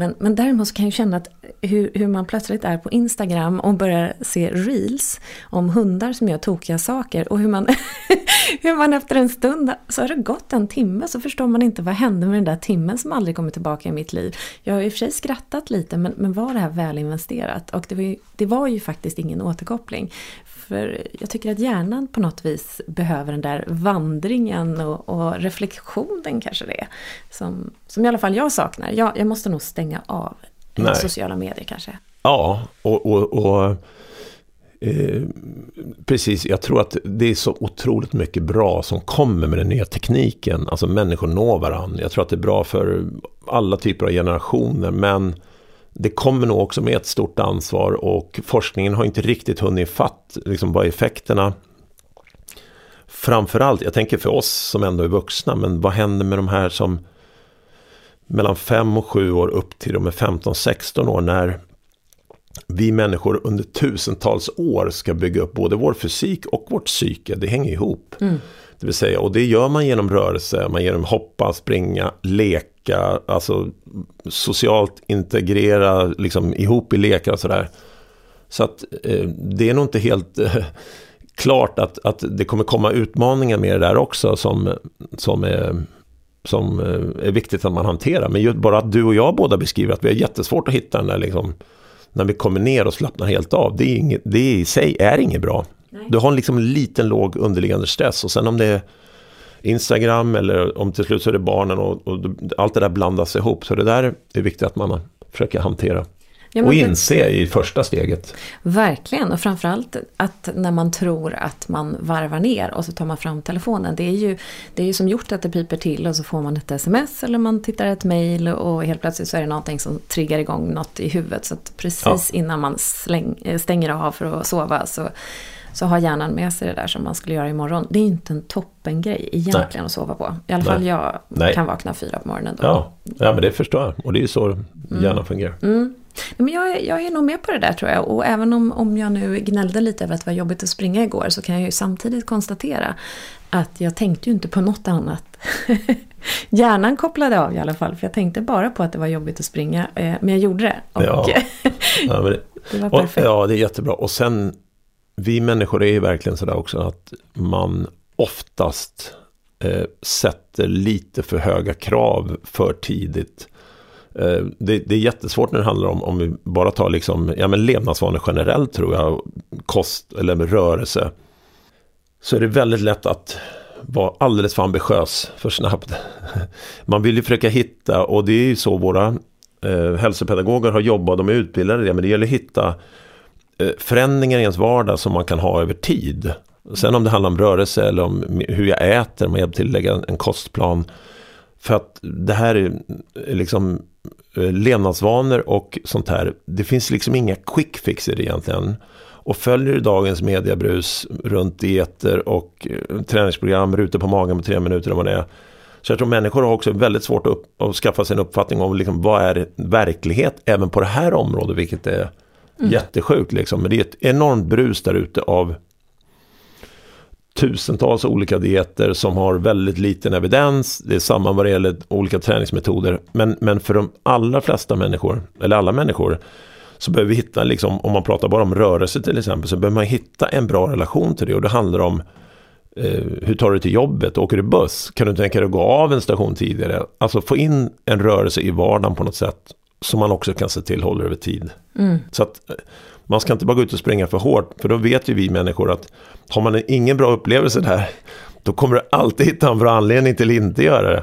Men, men däremot så kan jag känna att hur, hur man plötsligt är på Instagram och börjar se reels om hundar som gör tokiga saker och hur man, hur man efter en stund, så har det gått en timme så förstår man inte vad hände med den där timmen som aldrig kommer tillbaka i mitt liv. Jag har i och för sig skrattat lite men, men var det här väl investerat? Och det var, ju, det var ju faktiskt ingen återkoppling. För jag tycker att hjärnan på något vis behöver den där vandringen och, och reflektionen kanske det är. Som, som i alla fall jag saknar. Jag, jag måste nog stänga av Nej. sociala medier kanske. Ja, och, och, och eh, precis. Jag tror att det är så otroligt mycket bra som kommer med den nya tekniken. Alltså människor når varandra. Jag tror att det är bra för alla typer av generationer. Men det kommer nog också med ett stort ansvar och forskningen har inte riktigt hunnit fatt liksom vad effekterna Framförallt, jag tänker för oss som ändå är vuxna, men vad händer med de här som mellan 5 och 7 år upp till de är 15-16 år när vi människor under tusentals år ska bygga upp både vår fysik och vårt psyke. Det hänger ihop. Mm. Det vill säga, och det gör man genom rörelse, man genom hoppa, springa, leka, alltså socialt integrera liksom ihop i lekar och sådär. Så att eh, det är nog inte helt eh, klart att, att det kommer komma utmaningar med det där också som, som, är, som eh, är viktigt att man hanterar. Men bara att du och jag båda beskriver att vi har jättesvårt att hitta den där liksom, när vi kommer ner och slappnar helt av. Det, är inget, det i sig är inget bra. Nej. Du har liksom en liten låg underliggande stress och sen om det är Instagram eller om till slut så är det barnen och, och allt det där blandas ihop. Så det där är viktigt att man försöker hantera. Ja, och inse det, i första steget. Verkligen, och framförallt att när man tror att man varvar ner och så tar man fram telefonen. Det är ju, det är ju som gjort att det piper till och så får man ett sms eller man tittar ett mail och helt plötsligt så är det någonting som triggar igång något i huvudet. Så precis ja. innan man släng, stänger av för att sova så så har hjärnan med sig det där som man skulle göra imorgon. Det är inte en toppengrej egentligen Nej. att sova på. I alla fall jag Nej. kan vakna fyra på morgonen. Då. Ja. ja, men det förstår jag. Och det är ju så mm. hjärnan fungerar. Mm. Men jag, jag är nog med på det där tror jag. Och även om, om jag nu gnällde lite över att det var jobbigt att springa igår så kan jag ju samtidigt konstatera att jag tänkte ju inte på något annat. Hjärnan kopplade av i alla fall, för jag tänkte bara på att det var jobbigt att springa. Eh, men jag gjorde det. Och ja. ja det, det, var perfekt. Och, ja, det är jättebra. Och sen vi människor är ju verkligen sådär också att man oftast eh, sätter lite för höga krav för tidigt. Eh, det, det, är jättesvårt när det handlar om, om vi bara tar liksom, ja men levnadsvanor generellt tror jag, kost eller rörelse. så är det väldigt lätt att vara alldeles för ambitiös för snabbt. Man vill ju försöka hitta, och det är ju så våra eh, hälsopedagoger har jobbat, de är utbildade i det, men det gäller att hitta Eh, förändringar i ens vardag som man kan ha över tid. Sen om det handlar om rörelse eller om hur jag äter, om jag hjälper till att lägga en kostplan. För att det här är liksom eh, levnadsvanor och sånt här. Det finns liksom inga quick fixer egentligen. Och följer du dagens mediebrus runt dieter och eh, träningsprogram, rutor på magen på tre minuter om vad det är. Så jag tror människor har också väldigt svårt att, upp, att skaffa sig en uppfattning om liksom, vad är verklighet även på det här området, vilket är mm. jättesjukt. Liksom. Men det är ett enormt brus där ute av tusentals olika dieter som har väldigt liten evidens. Det är samma vad det gäller olika träningsmetoder. Men, men för de allra flesta människor, eller alla människor, så behöver vi hitta, liksom, om man pratar bara om rörelse till exempel, så behöver man hitta en bra relation till det. Och det handlar om eh, hur tar du till jobbet? Åker du buss? Kan du tänka dig att gå av en station tidigare? Alltså få in en rörelse i vardagen på något sätt som man också kan se till håller över tid. Mm. Så att eh, man ska inte bara gå ut och springa för hårt, för då vet ju vi människor att har man ingen bra upplevelse där, då kommer du alltid hitta en bra anledning till att inte göra det.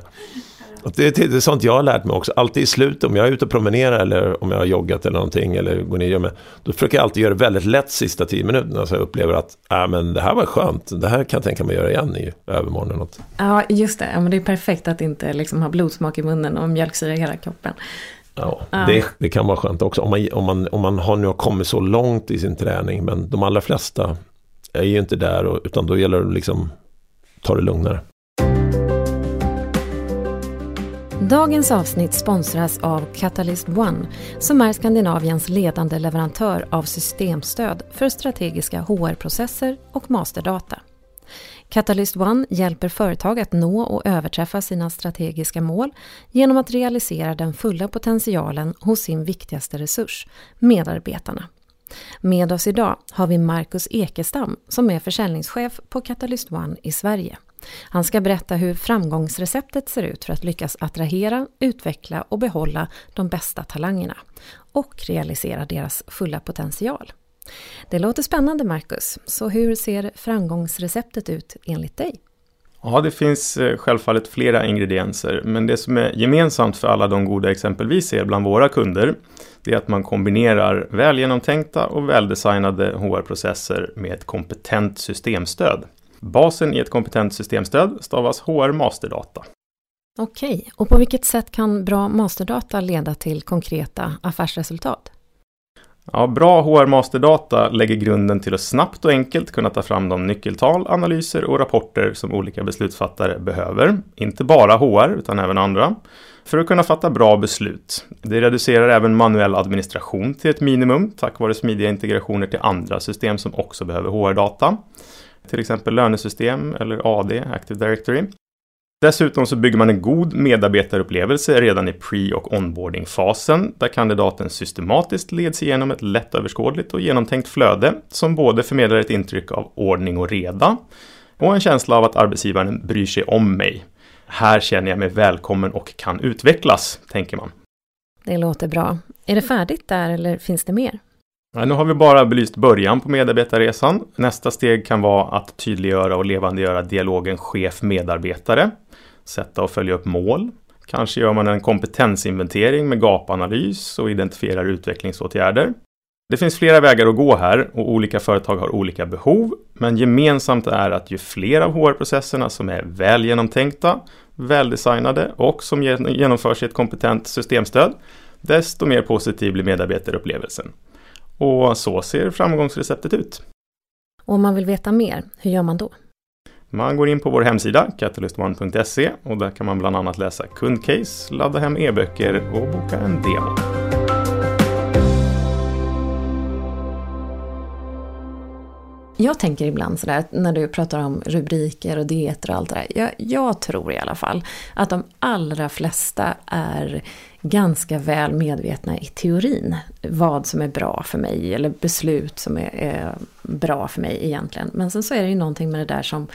Det, det, är sånt jag har lärt mig också. Alltid i slutet, om jag är ute och promenerar eller om jag har joggat eller någonting eller går ner och Då försöker jag alltid göra det väldigt lätt sista tio minuterna. Så jag upplever att äh, men det här var skönt. Det här kan jag tänka mig att göra igen i övermorgon. Eller något. Ja, just det. Ja, men det är perfekt att inte liksom ha blodsmak i munnen och mjölksyra i hela kroppen. Ja, ja. Det, det, kan vara skönt också. Om man, om, man, om man har nu kommit så långt i sin träning. Men de allra flesta är ju inte där. Och, utan då gäller det liksom ta det lugnare. Dagens avsnitt sponsras av Catalyst One som är Skandinaviens ledande leverantör av systemstöd för strategiska HR-processer och masterdata. Catalyst One hjälper företag att nå och överträffa sina strategiska mål genom att realisera den fulla potentialen hos sin viktigaste resurs, medarbetarna. Med oss idag har vi Marcus Ekestam som är försäljningschef på Catalyst One i Sverige. Han ska berätta hur framgångsreceptet ser ut för att lyckas attrahera, utveckla och behålla de bästa talangerna och realisera deras fulla potential. Det låter spännande Marcus, så hur ser framgångsreceptet ut enligt dig? Ja, det finns eh, självfallet flera ingredienser, men det som är gemensamt för alla de goda exempel vi ser bland våra kunder, det är att man kombinerar väl genomtänkta och väldesignade HR-processer med ett kompetent systemstöd. Basen i ett kompetent systemstöd stavas HR Masterdata. Okej, och på vilket sätt kan bra masterdata leda till konkreta affärsresultat? Ja, bra HR Masterdata lägger grunden till att snabbt och enkelt kunna ta fram de nyckeltal, analyser och rapporter som olika beslutsfattare behöver. Inte bara HR, utan även andra. För att kunna fatta bra beslut. Det reducerar även manuell administration till ett minimum tack vare smidiga integrationer till andra system som också behöver HR-data till exempel lönesystem eller AD, Active Directory. Dessutom så bygger man en god medarbetarupplevelse redan i pre och onboarding-fasen där kandidaten systematiskt leds igenom ett lättöverskådligt och genomtänkt flöde som både förmedlar ett intryck av ordning och reda och en känsla av att arbetsgivaren bryr sig om mig. Här känner jag mig välkommen och kan utvecklas, tänker man. Det låter bra. Är det färdigt där eller finns det mer? Nu har vi bara belyst början på medarbetarresan. Nästa steg kan vara att tydliggöra och levandegöra dialogen chef-medarbetare. Sätta och följa upp mål. Kanske gör man en kompetensinventering med gapanalys och identifierar utvecklingsåtgärder. Det finns flera vägar att gå här och olika företag har olika behov. Men gemensamt är att ju fler av HR-processerna som är väl genomtänkta, väldesignade och som genomförs i ett kompetent systemstöd, desto mer positiv blir medarbetarupplevelsen. Och så ser framgångsreceptet ut. Och om man vill veta mer, hur gör man då? Man går in på vår hemsida catalystone.se och där kan man bland annat läsa kundcase, ladda hem e-böcker och boka en demo. Jag tänker ibland sådär, när du pratar om rubriker och dieter och allt det där. Jag, jag, tror i alla fall att de allra flesta är ganska väl medvetna i teorin. Vad som är bra för mig, eller beslut som är, är bra för mig egentligen. Men sen så är det ju någonting med det där som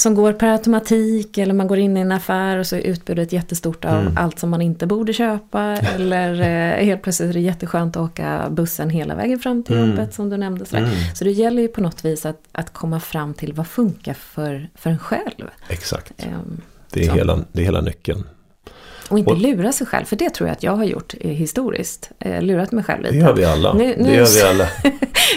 som går per automatik eller man går in i en affär och så är utbudet jättestort av Mm. allt som man inte borde köpa. eller eh, helt plötsligt är det jätteskönt att åka bussen hela vägen fram till Mm. jobbet som du nämnde. sådär. Mm. Så det gäller ju på något vis att, att komma fram till vad funkar för, för en själv. Exakt. Ehm, Det är, Så. hela, det är hela nyckeln. Och inte Och- lura sig själv, för det tror jag att jag har gjort eh, historiskt. Eh, lurat mig själv lite. Det gör vi alla. Nu- nu- Det gör vi alla.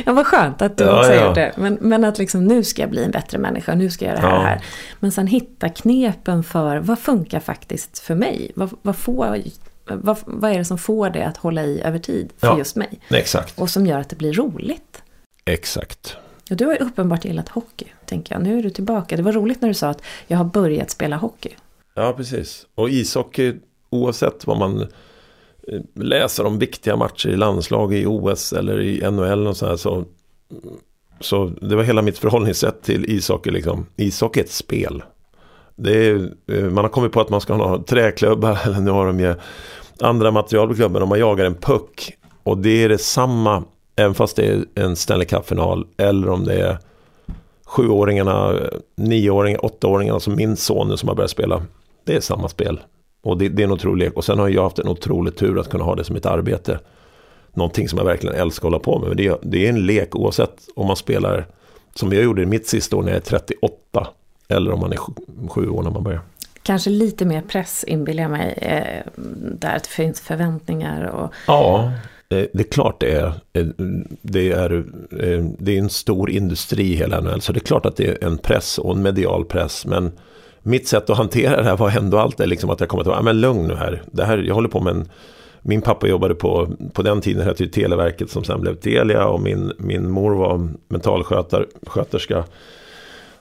Ja, vad skönt att du Ja, också ja. gjort det. Men, men att liksom nu ska jag bli en bättre människa, nu ska jag göra det här, Ja. här. Men sen hitta knepen för vad funkar faktiskt för mig? Vad, vad, får, vad, vad är det som får det att hålla i över tid för Ja. just mig? Exakt. Och som gör att det blir roligt. Exakt. Och du har ju uppenbart gillat hockey, tänker jag. Nu är du tillbaka. Det var roligt när du sa att jag har börjat spela hockey. Ja, precis. Och ishockey, oavsett vad man eh, läser om viktiga matcher i landslag, i OS eller i NHL och så här, så, så det var hela mitt förhållningssätt till ishockey. Liksom. Ishockey är ett spel. Det är, eh, man har kommit på att man ska ha träklubbar, eller nu har de ju andra material på klubben, och man jagar en puck. Och det är detsamma, även fast det är en Stanley Cup-final, eller om det är sjuåringarna, nioåringarna, åttaåringarna som min son nu som har börjat spela. Det är samma spel. Och det, det är en otrolig lek. Och sen har jag haft en otrolig tur att kunna ha det som ett arbete. Någonting som jag verkligen älskar att hålla på med. Men det, det är en lek oavsett om man spelar som jag gjorde i mitt sista år när jag är 38. Eller om man är sju, år när man börjar. Kanske lite mer press inbillar jag mig. Eh, där det finns förväntningar och Ja, det, det är klart det är. Eh, Det är, eh, det är en stor industri hela NHL. Så det är klart att det är en press och en medial press. Men mitt sätt att hantera det här var ändå alltid liksom att jag kommer att vara, ah, men lugn nu här. Det här jag håller på med en, min pappa jobbade på, på den tiden hette ju Televerket som sen blev Telia och min, min mor var mentalsköterska.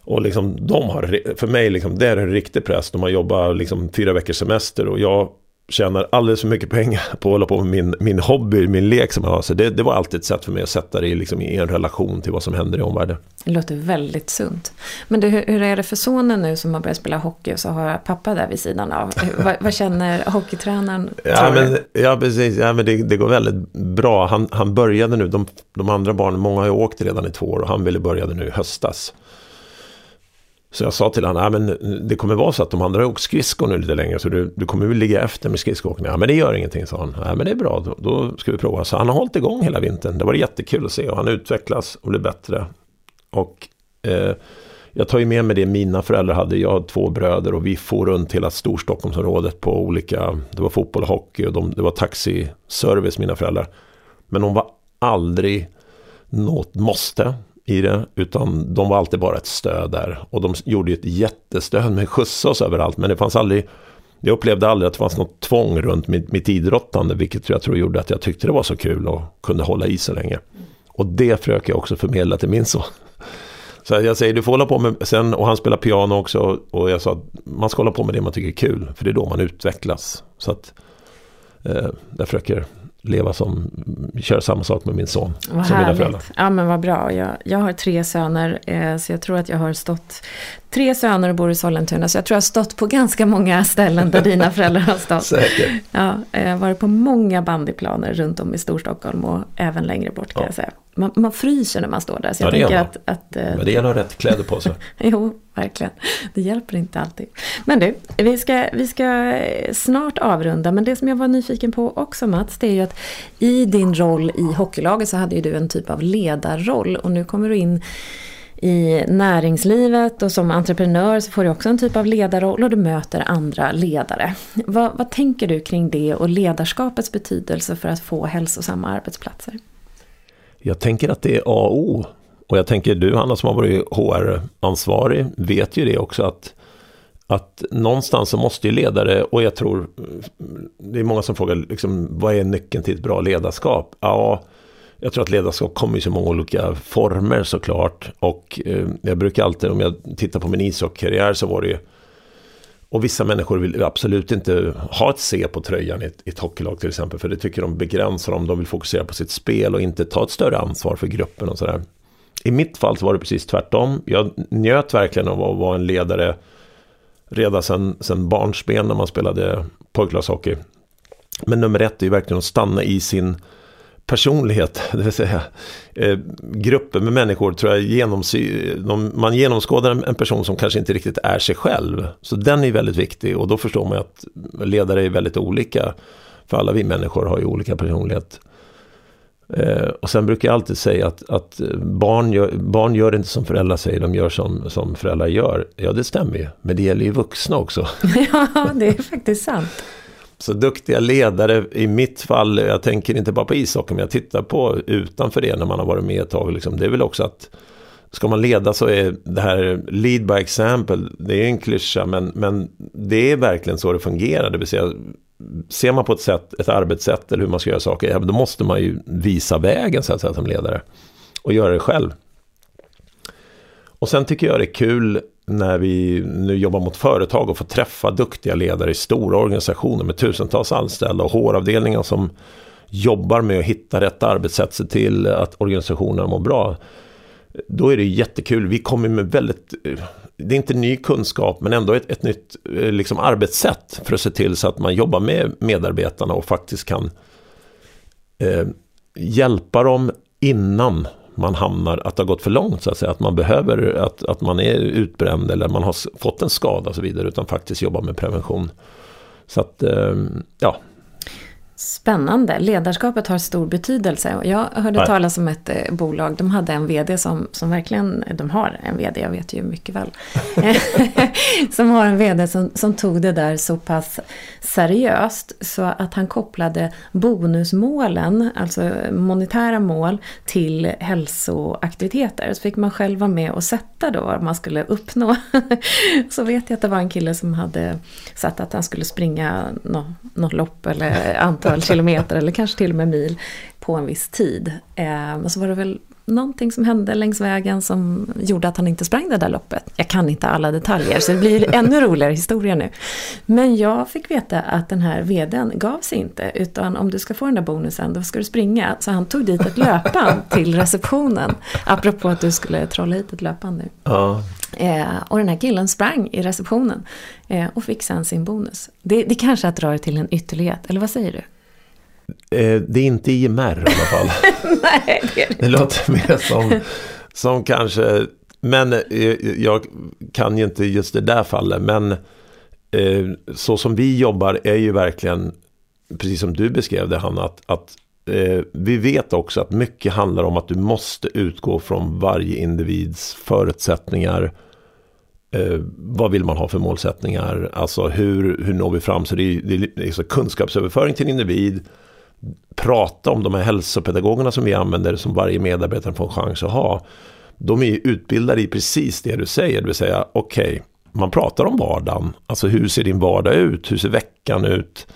Och liksom de har, för mig liksom, det är en riktig press. De har jobbat liksom fyra veckors semester och jag tjänar alldeles för mycket pengar på att hålla på med min, min hobby, min lek som jag har. Så det, det var alltid ett sätt för mig att sätta det i, liksom, i en relation till vad som händer i omvärlden. det låter väldigt sunt. Men du, hur, hur är det för sonen nu som har börjat spela hockey och så har pappa där vid sidan av? Vad, vad känner hockeytränaren? Ja, men, ja precis. Ja, men det, det går väldigt bra. Han, han började nu, de, de andra barnen, många har ju åkt redan i två år och han ville börja nu i höstas. Så jag sa till honom, men det kommer vara så att de andra har åkt skridskor nu lite längre så du, du kommer väl ligga efter med skridskoåkning. Ja men det gör ingenting, sa han. Ja men det är bra, då, då ska vi prova. Så han har hållit igång hela vintern. Det var jättekul att se och han utvecklas och blir bättre. Och eh, jag tar ju med mig det mina föräldrar hade. Jag har två bröder och vi får runt hela Storstockholmsområdet på olika, det var fotboll och hockey och de, det var taxiservice mina föräldrar. Men de var aldrig något måste i det, utan de var alltid bara ett stöd där. Och de gjorde ju ett jättestöd med skjutsa oss överallt, men det fanns aldrig jag upplevde aldrig att det fanns något tvång runt mitt, mitt idrottande, vilket jag tror gjorde att jag tyckte det var så kul och kunde hålla i så länge. Och det försöker jag också förmedla till min son. Så jag säger, du får hålla på med, sen, och han spelar piano också, och jag sa att man ska hålla på med det man tycker är kul, för det är då man utvecklas. Så att eh, jag försöker leva som, köra samma sak med min son. Vad som mina härligt. föräldrar. Ja men vad bra. Jag, jag har tre söner eh, så jag tror att jag har stått Tre söner och bor i Sollentuna så jag tror jag har stått på ganska många ställen där dina föräldrar har stått. Säkert. Ja, jag har varit på många bandyplaner runt om i Storstockholm och även längre bort kan Ja. jag säga. Man, man fryser när man står där så Ja, jag gör tänker att, att eh, Men det gäller att ha rätt kläder på sig. Jo, verkligen. Det hjälper inte alltid. Men du, vi ska, vi ska snart avrunda. Men det som jag var nyfiken på också Mats, det är ju att i din roll i hockeylaget så hade ju du en typ av ledarroll. Och nu kommer du in i näringslivet och som entreprenör så får du också en typ av ledarroll och du möter andra ledare. Vad, vad tänker du kring det och ledarskapets betydelse för att få hälsosamma arbetsplatser? Jag tänker att det är A och O. Och jag tänker du Hanna som har varit HR-ansvarig vet ju det också att att någonstans så måste ju ledare, och jag tror det är många som frågar liksom, vad är nyckeln till ett bra ledarskap? Ja, jag tror att ledarskap kommer i så många olika former såklart. Och eh, jag brukar alltid, om jag tittar på min ishockeykarriär så var det ju och vissa människor vill absolut inte ha ett C på tröjan i ett, i ett hockeylag till exempel. För det tycker de begränsar dem. De vill fokusera på sitt spel och inte ta ett större ansvar för gruppen och sådär. I mitt fall så var det precis tvärtom. Jag njöt verkligen av att vara en ledare redan sedan, sen barnsben när man spelade pojklagshockey. Men nummer ett är ju verkligen att stanna i sin personlighet, det vill säga eh, grupper med människor tror jag genomsy de, man genomskådar en, en, person som kanske inte riktigt är sig själv. Så den är väldigt viktig och då förstår man att ledare är väldigt olika. För alla vi människor har ju olika personlighet. Eh, och sen brukar jag alltid säga att, att barn, gör, barn gör inte som föräldrar säger, de gör som, som föräldrar gör. Ja, det stämmer ju, men det gäller ju vuxna också. ja, det är faktiskt sant. Så duktiga ledare, i mitt fall, jag tänker inte bara på ishockey, men jag tittar på utanför det när man har varit med ett tag. Liksom, det är väl också att ska man leda så är det här lead by example, det är en klyscha, men, men det är verkligen så det fungerar. Det vill säga, ser man på ett, sätt, ett arbetssätt eller hur man ska göra saker, ja, då måste man ju visa vägen så att säga som ledare. Och göra det själv. Och sen tycker jag det är kul när vi nu jobbar mot företag och får träffa duktiga ledare i stora organisationer med tusentals anställda och HR-avdelningar som jobbar med att hitta rätt arbetssätt, se till att organisationen mår bra. Då är det jättekul. Vi kommer med väldigt, eh, det är inte ny kunskap, men ändå ett, ett nytt eh, liksom, arbetssätt för att se till så att man jobbar med medarbetarna och faktiskt kan eh, hjälpa dem innan man hamnar, att det har gått för långt så att säga. Att man behöver, att, att man är utbränd eller man har fått en skada och så vidare. Utan faktiskt jobba med prevention. Så att, eh, ja, Spännande. Ledarskapet har stor betydelse. Jag hörde Nej. talas om ett eh, bolag, de hade en VD som, som verkligen, de har en VD, jag vet ju mycket väl. som har en VD som, som tog det där så pass seriöst så att han kopplade bonusmålen, alltså monetära mål, till hälsoaktiviteter. Så fick man själv vara med och sätta då vad man skulle uppnå. så vet jag att det var en kille som hade satt att han skulle springa något, något lopp eller antal antal kilometer eller kanske till och med mil på en viss tid. Eh, så var det väl någonting som hände längs vägen som gjorde att han inte sprang det där loppet. Jag kan inte alla detaljer så det blir ännu roligare historia nu. Men jag fick veta att den här vdn gav sig inte utan om du ska få den där bonusen då ska du springa. Så han tog dit ett löpband till receptionen. Apropå att du skulle trolla hit ett löpband nu. Ja. Eh, och den här killen sprang i receptionen eh, och fick sen sin bonus. Det, det kanske är att dra det till en ytterlighet, eller vad säger du? Eh, det är inte IMR i alla fall. Nej, det, är det, låter mer som, som kanske, men eh, jag kan ju inte just det där fallet. Men eh, så som vi jobbar är ju verkligen, precis som du beskrev det Hanna, att, att vi vet också att mycket handlar om att du måste utgå från varje individs förutsättningar. vad vill man ha för målsättningar? Alltså hur, hur når vi fram? Så det är, det är liksom kunskapsöverföring till en individ prata om de här hälsopedagogerna som vi använder som varje medarbetare får en chans att ha. De är utbildade i precis det du säger, det vill säga okej, okay, man pratar om vardagen. Alltså hur ser din vardag ut? Hur ser veckan ut?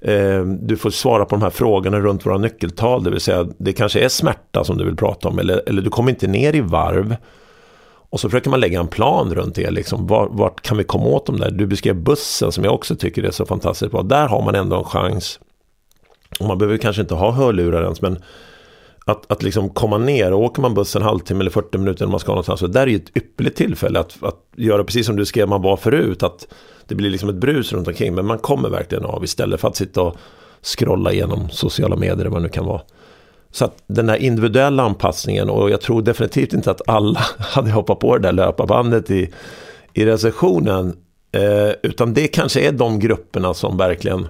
Eh, du får svara på de här frågorna runt våra nyckeltal, det vill säga det kanske är smärta som du vill prata om eller, eller du kommer inte ner i varv. Och så försöker man lägga en plan runt det, liksom, vart, vart kan vi komma åt dem där? Du beskrev bussen som jag också tycker är så fantastiskt bra. Där har man ändå en chans man behöver kanske inte ha hörlurar ens men att, att liksom komma ner och åker man buss en halvtimme eller 40 minuter när man ska någonstans. Så där är ju ett ypperligt tillfälle att, att göra precis som du skrev man var förut. Att det blir liksom ett brus runt omkring. Men man kommer verkligen av istället för att sitta och scrolla igenom sociala medier eller vad det nu kan vara. Så att den här individuella anpassningen och jag tror definitivt inte att alla hade hoppat på det där löparbandet i, i recessionen. Eh, utan det kanske är de grupperna som verkligen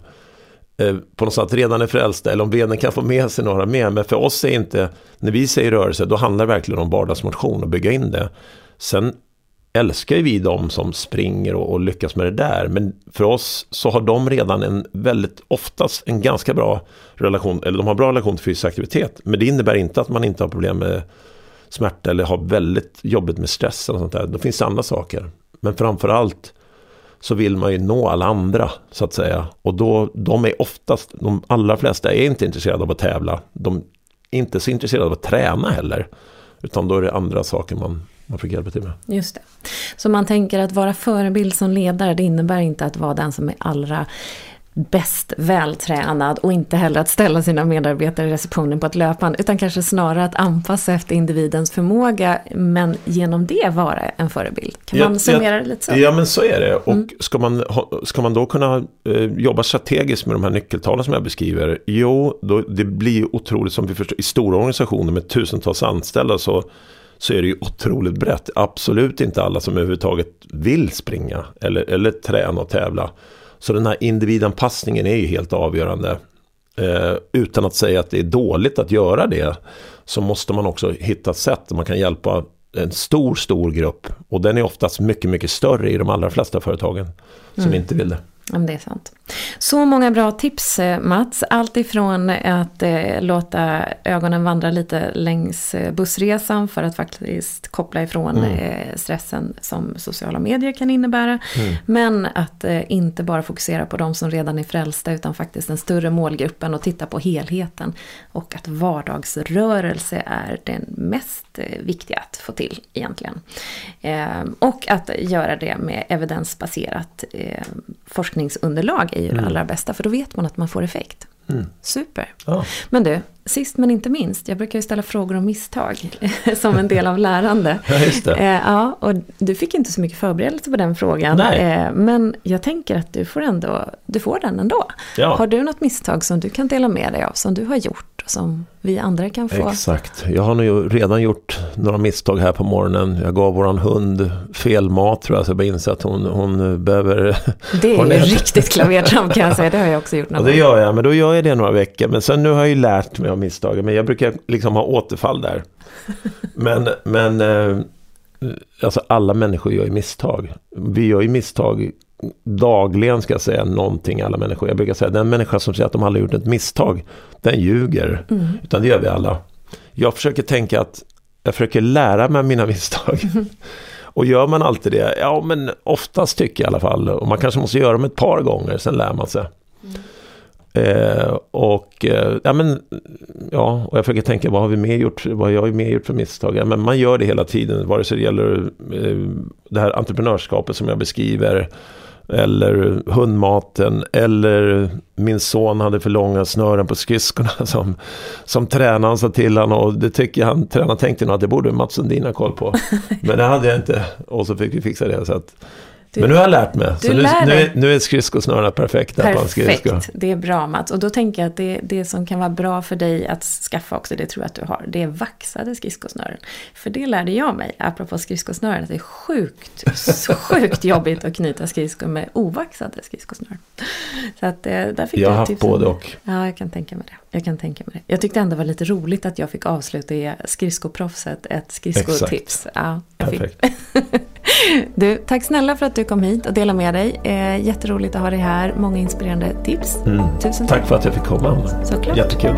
Eh, på något sätt redan är frälsta eller om benen kan få med sig några mer. Men för oss är inte, när vi säger rörelse, då handlar det verkligen om vardagsmotion och bygga in det. Sen älskar vi de som springer och, och, lyckas med det där. Men för oss så har de redan en väldigt, oftast en ganska bra relation, eller de har bra relation till fysisk aktivitet. Men det innebär inte att man inte har problem med smärta eller har väldigt jobbigt med stress och sånt där. Då finns det andra saker. Men framförallt så vill man ju nå alla andra så att säga. Och då, de är oftast, de allra flesta är inte intresserade av att tävla. De är inte så intresserade av att träna heller. Utan då är det andra saker man, man fick hjälpa till med. Just det. Så man tänker att vara förebild som ledare, det innebär inte att vara den som är allra bäst vältränad och inte heller att ställa sina medarbetare i receptionen på ett löpande utan kanske snarare att anpassa efter individens förmåga men genom det vara en förebild. Kan man summera det lite så? Ja men så är det och mm. ska, man, ska man då kunna eh, jobba strategiskt med de här nyckeltalen som jag beskriver? Jo, då, det blir otroligt som vi förstår i stora organisationer med tusentals anställda så så är det ju otroligt brett. Absolut inte alla som överhuvudtaget vill springa eller, eller träna och tävla. Så den här individanpassningen är ju helt avgörande. Eh, utan att säga att det är dåligt att göra det så måste man också hitta sätt där man kan hjälpa en stor, stor grupp. Och den är oftast mycket, mycket större i de allra flesta företagen som mm. inte vill det. Ja, det är sant. Så många bra tips eh, Mats. Allt ifrån att eh, låta ögonen vandra lite längs eh, bussresan för att faktiskt koppla ifrån mm. eh, stressen som sociala medier kan innebära. Mm. Men att eh, inte bara fokusera på de som redan är frälsta utan faktiskt den större målgruppen och titta på helheten. Och att vardagsrörelse är den mest eh, viktiga att få till egentligen. och att göra det med evidensbaserat forskningsunderlag är ju mm. det allra bästa, för då vet man att man får effekt. Mm. Super. Ja. Men du, sist men inte minst, jag brukar ju ställa frågor om misstag som en del av lärande. Ja, just det. Eh, ja, och du fick inte så mycket förberedelse på den frågan. Nej. Eh, men jag tänker att du får, ändå, du får den ändå. Ja. Har du något misstag som du kan dela med dig av, som du har gjort, som vi andra kan få? Exakt. Jag har nog redan gjort några misstag här på morgonen. Jag gav våran hund fel mat tror jag, så jag bara inser att hon, hon behöver... Det är ju riktigt klavertramp kan jag säga, det har jag också gjort någon och Det gör jag, men då gör jag det några veckor. Men sen nu har jag ju lärt mig av misstagen, men jag brukar liksom ha återfall där. Men, men eh, alltså alla människor gör ju misstag. Vi gör ju misstag dagligen ska jag säga någonting alla människor. Jag brukar säga den människa som säger att de aldrig gjort ett misstag, den ljuger. Mm. Utan det gör vi alla. Jag försöker tänka att jag försöker lära mig mina misstag. Mm. Och gör man alltid det, ja men oftast tycker jag i alla fall. Och man kanske måste göra dem ett par gånger, sen lär man sig. Mm. Eh, och, eh, ja, men, ja, och jag försöker tänka vad har vi mer gjort, vad har jag mer gjort för misstag? Men man gör det hela tiden, vare sig det gäller eh, det här entreprenörskapet som jag beskriver. Eller hundmaten. Eller min son hade för långa snören på skridskorna som, som tränaren sa till honom. Och det tycker han, tränaren tänkte nog att det borde Mats Sundin ha koll på. Men det hade jag inte. Och så fick vi fixa det. Så att, du, men nu har jag lärt mig. Så nu, nu, är, nu är skridskosnörena perfekta Perfekt. Det är bra Mats. Och då tänker jag att det, det som kan vara bra för dig att skaffa också, det tror jag att du har, det är vaxade skridskosnörren. För det lärde jag mig, apropå skridskosnören, att det är sjukt, sjukt jobbigt att knyta skridskor med ovaxade skridskosnören. Så att eh, där fick jag har haft både och. Ja, jag kan tänka mig det. Jag kan tänka mig det. Jag tyckte ändå det var lite roligt att jag fick avsluta i skridskoproffset ett skridskotips. Ja, Perfekt. du, tack snälla för att du kom hit och delade med dig. Eh, jätteroligt att ha dig här. Många inspirerande tips. Mm. Tusen tack. Tack för att jag fick komma. Såklart. Jättekul.